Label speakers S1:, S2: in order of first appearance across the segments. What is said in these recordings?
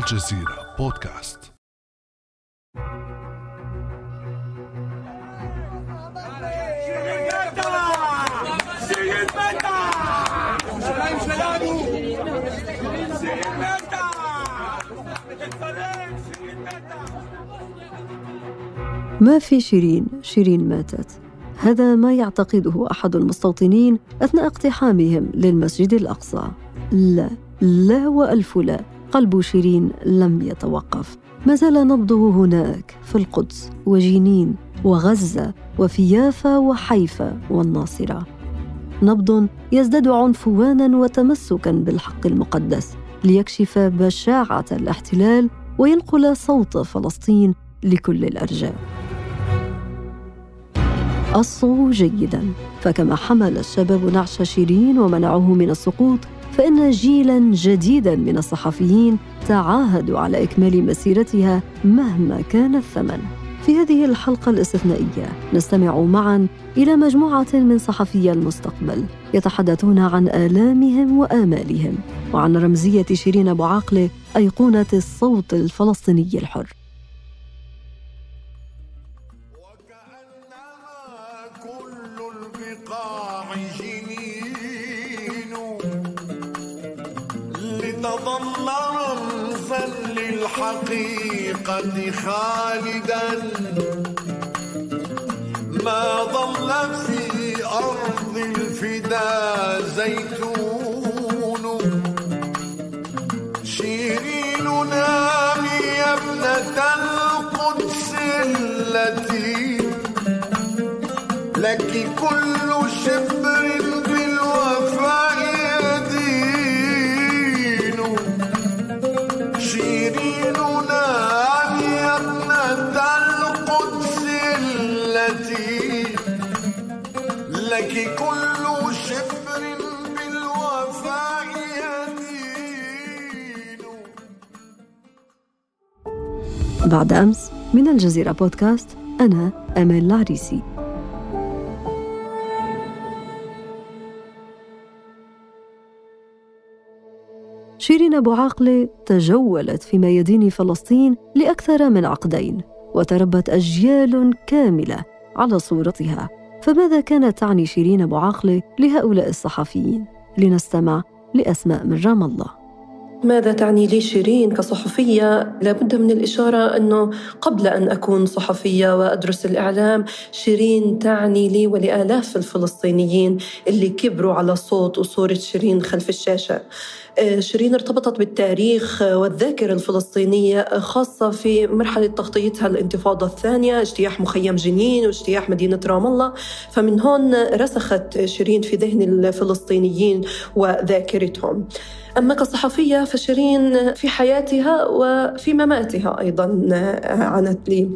S1: الجزيرة بودكاست.
S2: ما في شيرين؟ شيرين ماتت. هذا ما يعتقده أحد المستوطنين أثناء اقتحامهم للمسجد الأقصى. لا لا وألف لا. قلب شيرين لم يتوقف. ما زال نبضه هناك في القدس وجنين وغزة وفي يافا وحيفا والناصرة. نبض يزداد عنفوانا وتمسكا بالحق المقدس ليكشف بشاعة الاحتلال وينقل صوت فلسطين لكل الأرجاء. أصوا جيدا فكما حمل الشباب نعش شيرين ومنعه من السقوط فإن جيلا جديدا من الصحفيين تعاهدوا على إكمال مسيرتها مهما كان الثمن. في هذه الحلقة الاستثنائية نستمع معا إلى مجموعة من صحفي المستقبل يتحدثون عن آلامهم وآمالهم وعن رمزية شيرين أبو عاقلة أيقونة الصوت الفلسطيني الحر.
S3: للحقيقة خالدا. ما ظل في أرض الفدا زيتون. شيرين نامي يا ابنة القدس التي لك كل
S2: بعد أمس من الجزيرة بودكاست أنا أمال العريسي. شيرين أبو عاقلة تجولت في ميادين فلسطين لأكثر من عقدين وتربت أجيال كاملة على صورتها. فماذا كانت تعني شيرين أبو عاقلة لهؤلاء الصحفيين؟ لنستمع لأسماء من رام الله.
S4: ماذا تعني لي شيرين كصحفية؟ لابد من الإشارة أنه قبل أن أكون صحفية وأدرس الإعلام شيرين تعني لي ولآلاف الفلسطينيين اللي كبروا على صوت وصورة شيرين خلف الشاشة شيرين ارتبطت بالتاريخ والذاكرة الفلسطينية خاصة في مرحلة تغطيتها الانتفاضة الثانية اجتياح مخيم جنين واجتياح مدينة رام الله. فمن هون رسخت شيرين في ذهن الفلسطينيين وذاكرتهم. أما كصحفية فشيرين في حياتها وفي مماتها أيضا عنت لي.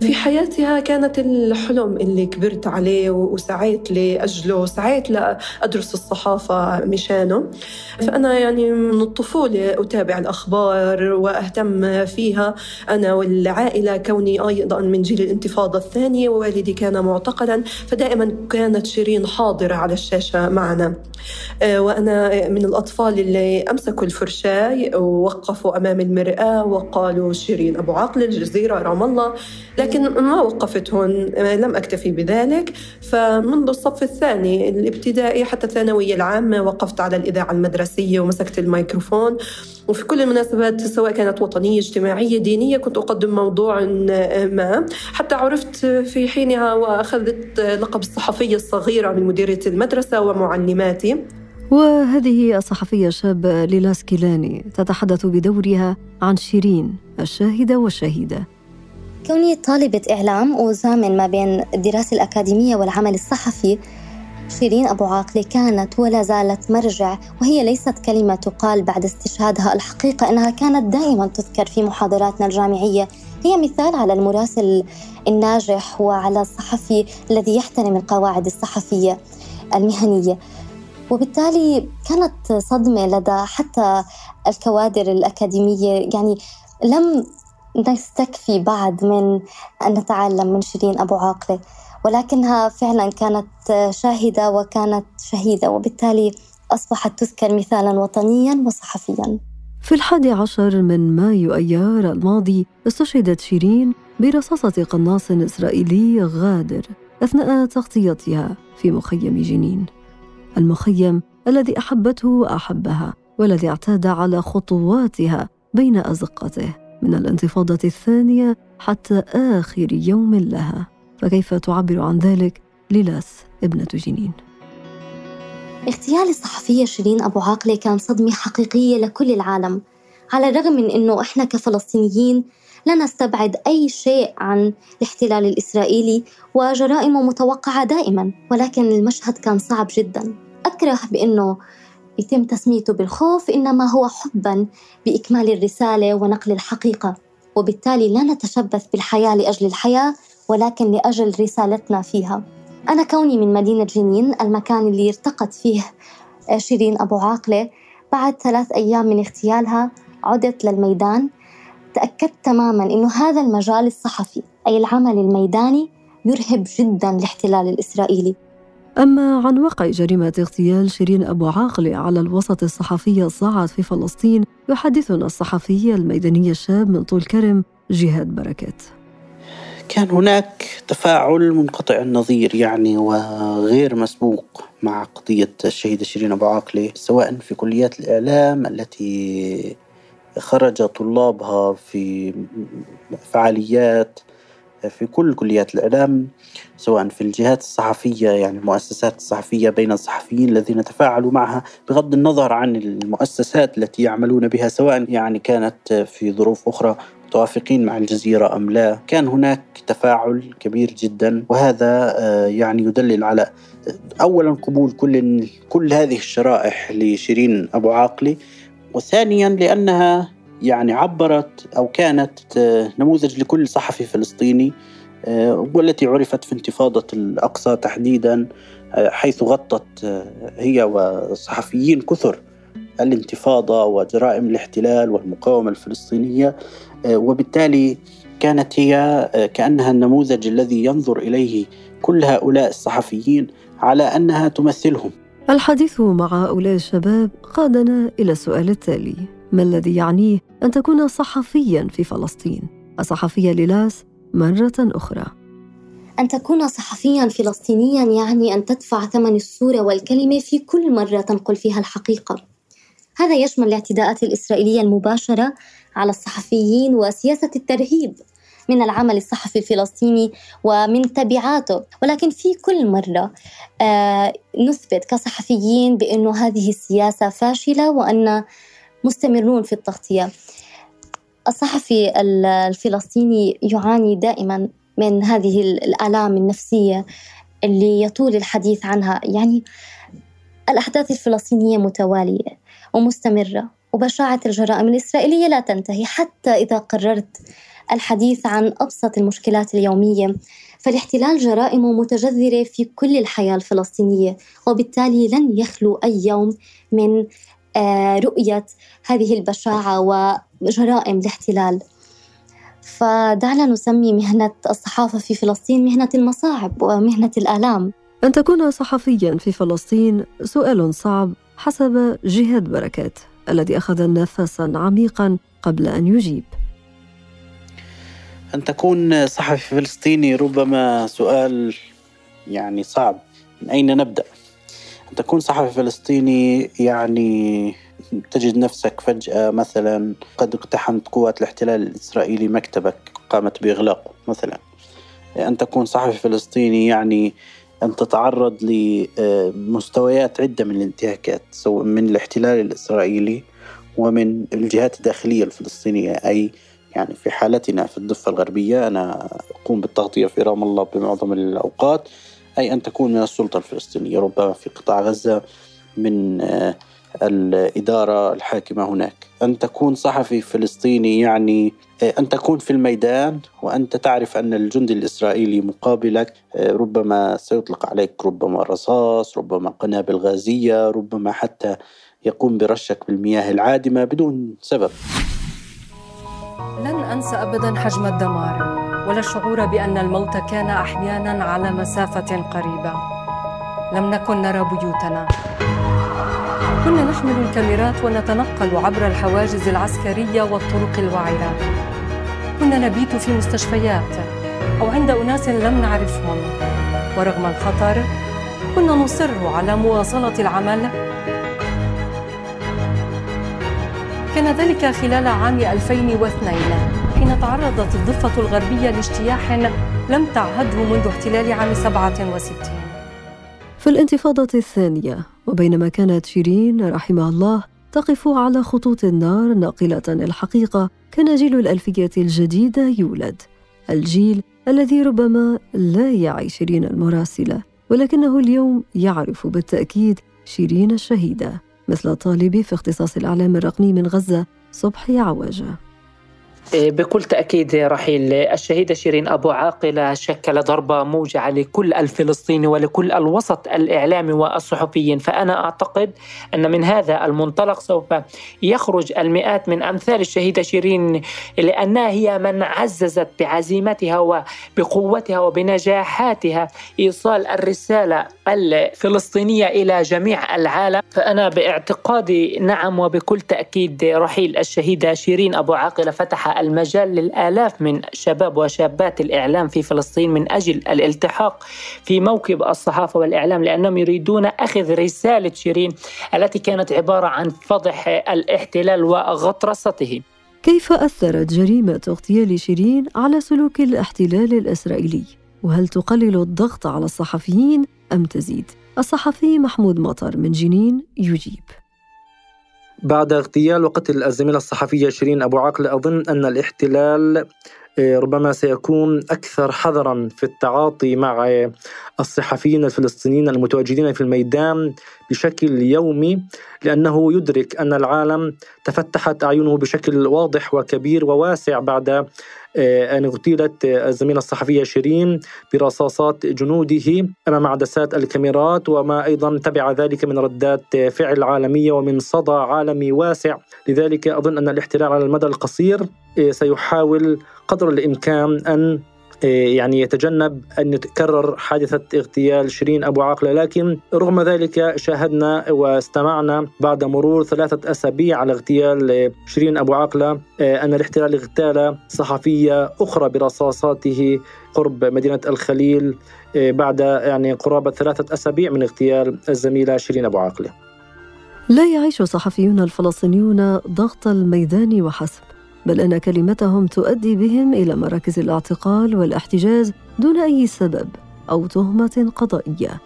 S4: في حياتها كانت الحلم اللي كبرت عليه وسعيت لأجله سعيت لأدرس الصحافة مشانه. فأنا يعني من الطفولة أتابع الأخبار وأهتم فيها. أنا والعائلة كوني أيضا من جيل الانتفاضة الثانية ووالدي كان معتقلا فدائما كانت شيرين حاضرة على الشاشة معنا. آه، وأنا من الأطفال اللي أمسكوا الفرشاي ووقفوا أمام المرآة وقالوا شيرين أبو عقل الجزيرة رام الله. لكن ما وقفت هون لم أكتفي بذلك. فمنذ الصف الثاني الابتدائي حتى الثانوية العامة وقفت على الإذاعة المدرسية ومسكت الميكروفون. وفي كل المناسبات سواء كانت وطنية اجتماعية دينية كنت أقدم موضوع ما. حتى عرفت في حينها وأخذت لقب الصحفية الصغيرة من مديرية المدرسة ومعلماتي.
S2: وهذه الصحفية الشابة ليلا سكيلاني تتحدث بدورها عن شيرين الشاهدة والشهيدة.
S5: كوني طالبة إعلام وزامن ما بين الدراسة الأكاديمية والعمل الصحفي شيرين أبو عاقلة كانت ولا زالت مرجع وهي ليست كلمة تقال بعد استشهادها. الحقيقة أنها كانت دائما تذكر في محاضراتنا الجامعية. هي مثال على المراسل الناجح وعلى الصحفي الذي يحترم القواعد الصحفية المهنية. وبالتالي كانت صدمة لدى حتى الكوادر الأكاديمية. يعني لم نستكفي بعد من أن نتعلم من شيرين أبو عاقلة. ولكنها فعلا كانت شاهدة وكانت شهيدة وبالتالي أصبحت تذكر مثالا وطنيا وصحفيا.
S2: في الحادي عشر من مايو أيار الماضي استشهدت شيرين برصاصة قناص إسرائيلي غادر أثناء تغطيتها في مخيم جنين. المخيم الذي أحبته وأحبها والذي اعتاد على خطواتها بين أزقته. من الانتفاضة الثانية حتى آخر يوم لها فكيف تعبر عن ذلك ليلاس ابنة جنين؟
S5: اغتيال الصحفية شيرين أبو عاقلة كان صدمة حقيقية لكل العالم على الرغم من أنه إحنا كفلسطينيين لا نستبعد أي شيء عن الاحتلال الإسرائيلي وجرائمه متوقعة دائما ولكن المشهد كان صعب جدا. أكره بأنه يتم تسميته بالخوف إنما هو حبا بإكمال الرسالة ونقل الحقيقة. وبالتالي لا نتشبث بالحياة لأجل الحياة ولكن لأجل رسالتنا فيها. أنا كوني من مدينة جنين المكان اللي ارتقت فيه شيرين أبو عاقلة بعد ثلاث أيام من اغتيالها عدت للميدان. تأكدت تماما أنه هذا المجال الصحفي أي العمل الميداني يرهب جدا الاحتلال الإسرائيلي.
S2: أما عن وقع جريمة اغتيال شيرين أبو عاقلة على الوسط الصحفي الصاعد في فلسطين يحدثنا الصحفي الميداني الشاب من طول كرم جهاد بركات.
S6: كان هناك تفاعل منقطع النظير يعني وغير مسبوق مع قضية الشهيدة شيرين أبو عاقلة سواء في كليات الإعلام التي خرج طلابها في فعاليات في كل كليات الإعلام سواء في الجهات الصحفية يعني المؤسسات الصحفية بين الصحفيين الذين تفاعلوا معها بغض النظر عن المؤسسات التي يعملون بها سواء يعني كانت في ظروف أخرى متوافقين مع الجزيرة أم لا. كان هناك تفاعل كبير جدا وهذا آه، يعني يدلل على أولا قبول كل كل هذه الشرائح لشيرين أبو عاقلة وثانيا لأنها يعني عبرت أو كانت آه، نموذج لكل صحفي فلسطيني آه، والتي عرفت في انتفاضة الأقصى تحديدا حيث غطت هي وصحفيين كثر الانتفاضة وجرائم الاحتلال والمقاومة الفلسطينية آه، وبالتالي كانت هي آه، كأنها النموذج الذي ينظر إليه كل هؤلاء الصحفيين على أنها تمثلهم.
S2: الحديث مع هؤلاء الشباب قادنا إلى السؤال التالي: ما الذي يعنيه أن تكون صحفيا في فلسطين؟ الصحفية ليلاس مرة أخرى.
S5: أن تكون صحفيا فلسطينيا يعني أن تدفع ثمن الصورة والكلمة في كل مرة تنقل فيها الحقيقة. هذا يشمل الاعتداءات الإسرائيلية المباشرة على الصحفيين وسياسة الترهيب من العمل الصحفي الفلسطيني ومن تبعاته ولكن في كل مرة آه، نثبت كصحفيين بأنه هذه السياسة فاشلة وأن مستمرون في التغطية. الصحفي الفلسطيني يعاني دائما من هذه الآلام النفسية اللي يطول الحديث عنها. يعني الأحداث الفلسطينية متوالية ومستمرة وبشاعة الجرائم الإسرائيلية لا تنتهي. حتى إذا قررت الحديث عن أبسط المشكلات اليومية فالاحتلال جرائمه متجذرة في كل الحياة الفلسطينية وبالتالي لن يخلو أي يوم من رؤية هذه البشاعة وجرائم الاحتلال. فدعنا نسمي مهنة الصحافة في فلسطين مهنة المصاعب ومهنة الآلام.
S2: أن تكون صحفيا في فلسطين سؤال صعب حسب جهاد بركات الذي أخذ نفسا عميقا قبل أن يجيب.
S6: أن تكون صحفي فلسطيني ربما سؤال يعني صعب. من أين نبدأ؟ أن تكون صحفي فلسطيني يعني تجد نفسك فجأة مثلا قد اقتحمت قوات الاحتلال الإسرائيلي مكتبك قامت بإغلاقه مثلا. أن تكون صحفي فلسطيني يعني أن تتعرض لمستويات عدة من الانتهاكات سواء من الاحتلال الإسرائيلي ومن الجهات الداخلية الفلسطينية. أي يعني في حالتنا في الضفة الغربية أنا أقوم بالتغطية في رام الله بمعظم الأوقات. أي أن تكون من السلطة الفلسطينية. ربما في قطاع غزة من آه، الإدارة الحاكمة هناك. أن تكون صحفي فلسطيني يعني آه، أن تكون في الميدان وأنت تعرف أن الجندي الإسرائيلي مقابلك آه، ربما سيطلق عليك ربما رصاص ربما قنابل غازية ربما حتى يقوم برشك بالمياه العادمة بدون سبب.
S7: لن أنسى أبدا حجم الدمار. ولا الشعور بأن الموت كان أحيانا على مسافة قريبة. لم نكن نرى بيوتنا. كنا نحمل الكاميرات ونتنقل عبر الحواجز العسكرية والطرق الوعرة كنا نبيت في مستشفيات أو عند أناس لم نعرفهم. ورغم الخطر كنا نصر على مواصلة العمل. كان ذلك خلال عام 2002 حين تعرضت الضفة الغربية لاجتياح لم تعهده منذ احتلال عام 67
S2: في الانتفاضة الثانية وبينما كانت شيرين رحمها الله تقف على خطوط النار ناقلة الحقيقة كان جيل الألفية الجديدة يولد الجيل الذي ربما لا يعي شيرين المراسلة ولكنه اليوم يعرف بالتأكيد شيرين الشهيدة مثل طالبي في اختصاص الإعلام الرقمي من غزة صبحي عواجه
S8: بكل تأكيد رحيل. الشهيدة شيرين أبو عاقلة شكل ضربة موجعة لكل الفلسطيني ولكل الوسط الإعلامي والصحفيين. فأنا أعتقد أن من هذا المنطلق سوف يخرج المئات من أمثال الشهيدة شيرين لأنها هي من عززت بعزيمتها وبقوتها وبنجاحاتها إيصال الرسالة الفلسطينية إلى جميع العالم. فأنا باعتقادي نعم وبكل تأكيد رحيل الشهيدة شيرين أبو عاقلة فتح المجال للآلاف من شباب وشابات الإعلام في فلسطين من أجل الالتحاق في موكب الصحافة والإعلام لأنهم يريدون أخذ رسالة شيرين التي كانت عبارة عن فضح الاحتلال وغطرسته
S2: كيف أثرت جريمة اغتيال شيرين على سلوك الاحتلال الإسرائيلي؟ وهل تقلل الضغط على الصحفيين أم تزيد؟ الصحفي محمود مطر من جنين يجيب
S9: بعد اغتيال وقتل الزميلة الصحفية شيرين أبو عقل أظن أن الاحتلال ربما سيكون أكثر حذرا في التعاطي مع الصحفيين الفلسطينيين المتواجدين في الميدان بشكل يومي لأنه يدرك أن العالم تفتحت أعينه بشكل واضح وكبير وواسع بعد آه، أن اغتيلت الزميلة الصحفية شيرين برصاصات جنوده أمام عدسات الكاميرات وما أيضا تبع ذلك من ردات فعل عالمية ومن صدى عالمي واسع. لذلك أظن أن الاحتلال على المدى القصير سيحاول قدر الإمكان أن إيه، يعني يتجنب أن يتكرر حادثة اغتيال شيرين أبو عاقلة. لكن رغم ذلك شاهدنا واستمعنا بعد مرور ثلاثة أسابيع على اغتيال شيرين أبو عاقلة إيه، أن الاحتلال اغتال صحفية أخرى برصاصاته قرب مدينة الخليل إيه، بعد يعني قرابة ثلاثة أسابيع من اغتيال الزميلة شيرين أبو عاقلة.
S2: لا يعيش الصحفيون الفلسطينيون ضغط الميدان وحسب. بل أن كلمتهم تؤدي بهم إلى مراكز الاعتقال والاحتجاز دون أي سبب أو تهمة قضائية.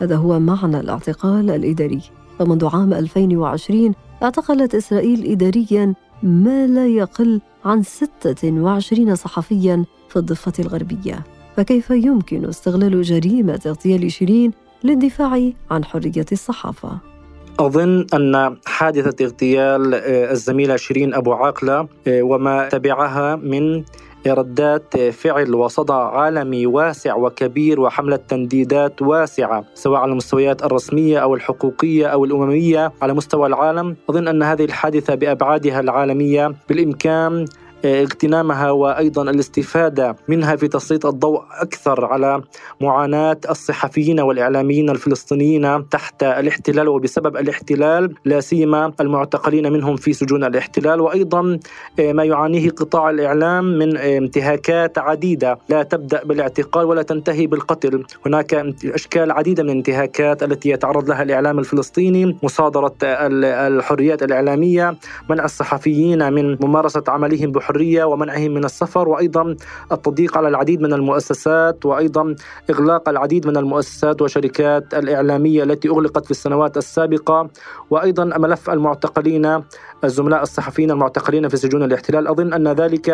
S2: هذا هو معنى الاعتقال الإداري. فمنذ عام 2020 اعتقلت إسرائيل اداريا ما لا يقل عن 26 صحفيا في الضفة الغربية. فكيف يمكن استغلال جريمة اغتيال شيرين للدفاع عن حرية الصحافة؟
S9: أظن أن حادثة اغتيال آه، الزميلة شيرين أبو عاقلة آه، وما تبعها من ردات فعل وصدى عالمي واسع وكبير وحملة تنديدات واسعة سواء على المستويات الرسمية أو الحقوقية أو الأممية على مستوى العالم. أظن أن هذه الحادثة بأبعادها العالمية بالإمكان اغتنامها وأيضا الاستفادة منها في تسليط الضوء أكثر على معاناة الصحفيين والإعلاميين الفلسطينيين تحت الاحتلال وبسبب الاحتلال لا سيما المعتقلين منهم في سجون الاحتلال. وأيضا آه، ما يعانيه قطاع الإعلام من آه، انتهاكات عديدة. لا تبدأ بالاعتقال ولا تنتهي بالقتل. هناك أشكال عديدة من الانتهاكات التي يتعرض لها الإعلام الفلسطيني. مصادرة الحريات الإعلامية منع الصحفيين من ممارسة عملهم بحرية الحرية ومنعهم من السفر وأيضا التضييق على العديد من المؤسسات وأيضا إغلاق العديد من المؤسسات والشركات الإعلامية التي أغلقت في السنوات السابقة وأيضا ملف المعتقلين الزملاء الصحفيين المعتقلين في سجون الاحتلال. أظن أن ذلك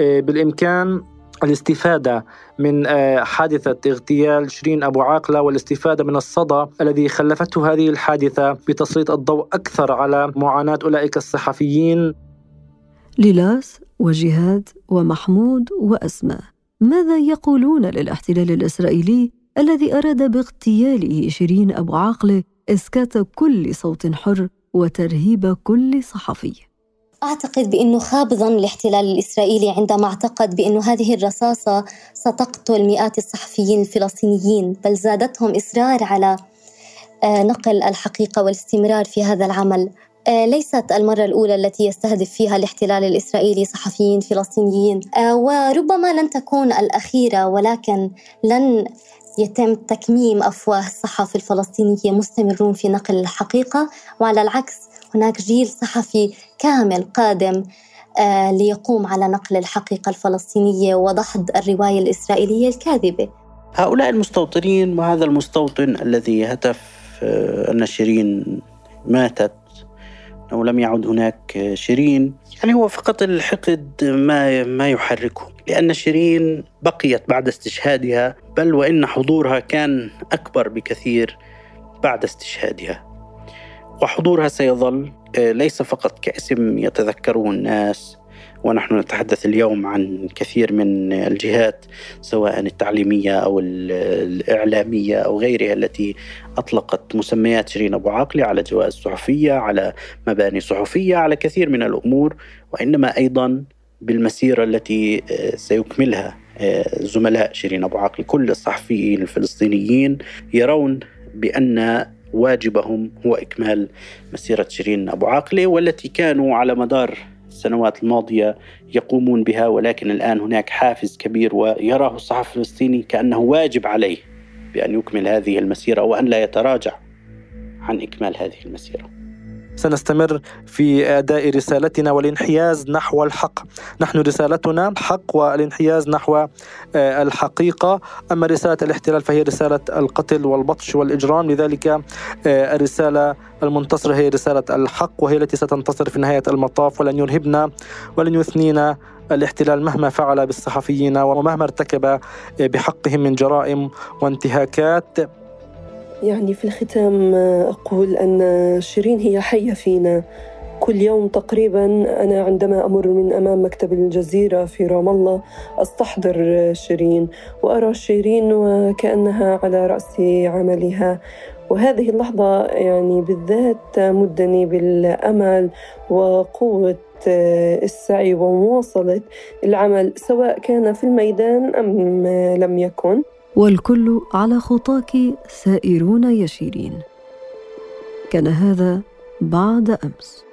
S9: آه، بالإمكان الاستفادة من آه، حادثة اغتيال شيرين أبو عاقلة والاستفادة من الصدى الذي خلفته هذه الحادثة بتسليط الضوء أكثر على معاناة أولئك الصحفيين.
S2: ليلاس وجهاد ومحمود وأسماء. ماذا يقولون للاحتلال الإسرائيلي الذي أراد باغتياله شيرين أبو عاقلة إسكات كل صوت حر وترهيب كل صحفي؟
S5: أعتقد بأنه خاب ظن الاحتلال الإسرائيلي عندما اعتقد بأن هذه الرصاصة ستقتل مئات الصحفيين الفلسطينيين بل زادتهم إصرار على نقل الحقيقة والاستمرار في هذا العمل. ليست المرة الأولى التي يستهدف فيها الاحتلال الإسرائيلي صحفيين فلسطينيين. وربما لن تكون الأخيرة ولكن لن يتم تكميم أفواه الصحافة الفلسطينية مستمرون في نقل الحقيقة. وعلى العكس هناك جيل صحفي كامل قادم آه، ليقوم على نقل الحقيقة الفلسطينية ودحض الرواية الإسرائيلية الكاذبة.
S6: هؤلاء المستوطنين وهذا المستوطن الذي هتف آه، أن شيرين ماتت أو لم يعد هناك شيرين. يعني هو فقط الحقد ما ما يحركه لأن شيرين بقيت بعد استشهادها بل وإن حضورها كان أكبر بكثير بعد استشهادها. وحضورها سيظل آه، ليس فقط كاسم يتذكره الناس ونحن نتحدث اليوم عن كثير من الجهات سواء التعليمية أو الإعلامية أو غيرها التي أطلقت مسميات شيرين أبو عاقلة على جوائز صحفية على مباني صحفية على كثير من الأمور وإنما أيضا بالمسيرة التي آه، سيكملها آه، زملاء شيرين أبو عاقلة كل الصحفيين الفلسطينيين يرون بأن واجبهم هو إكمال مسيرة شيرين أبو عاقلة والتي كانوا على مدار السنوات الماضية يقومون بها ولكن الآن هناك حافز كبير ويراه الصحفي الفلسطيني كأنه واجب عليه بأن يكمل هذه المسيرة وأن لا يتراجع عن إكمال هذه المسيرة.
S9: سنستمر في أداء رسالتنا والانحياز نحو الحق. نحن رسالتنا الحق والانحياز نحو آه، الحقيقة. أما رسالة الاحتلال فهي رسالة القتل والبطش والإجرام. لذلك آه، الرسالة المنتصرة هي رسالة الحق وهي التي ستنتصر في نهاية المطاف. ولن يرهبنا ولن يثنينا الاحتلال مهما فعل بالصحفيين ومهما ارتكب آه، بحقهم من جرائم وانتهاكات.
S4: يعني في الختام أقول أن شيرين هي حية فينا. كل يوم تقريبا أنا عندما أمر من أمام مكتب الجزيرة في رام الله أستحضر شيرين وأرى شيرين وكأنها على رأس عملها. وهذه اللحظة يعني بالذات تمدني بالأمل وقوة السعي ومواصلة العمل سواء كان في الميدان أم لم يكن.
S2: والكل على خطاك سائرون يشيرين. كان هذا بعد أمس.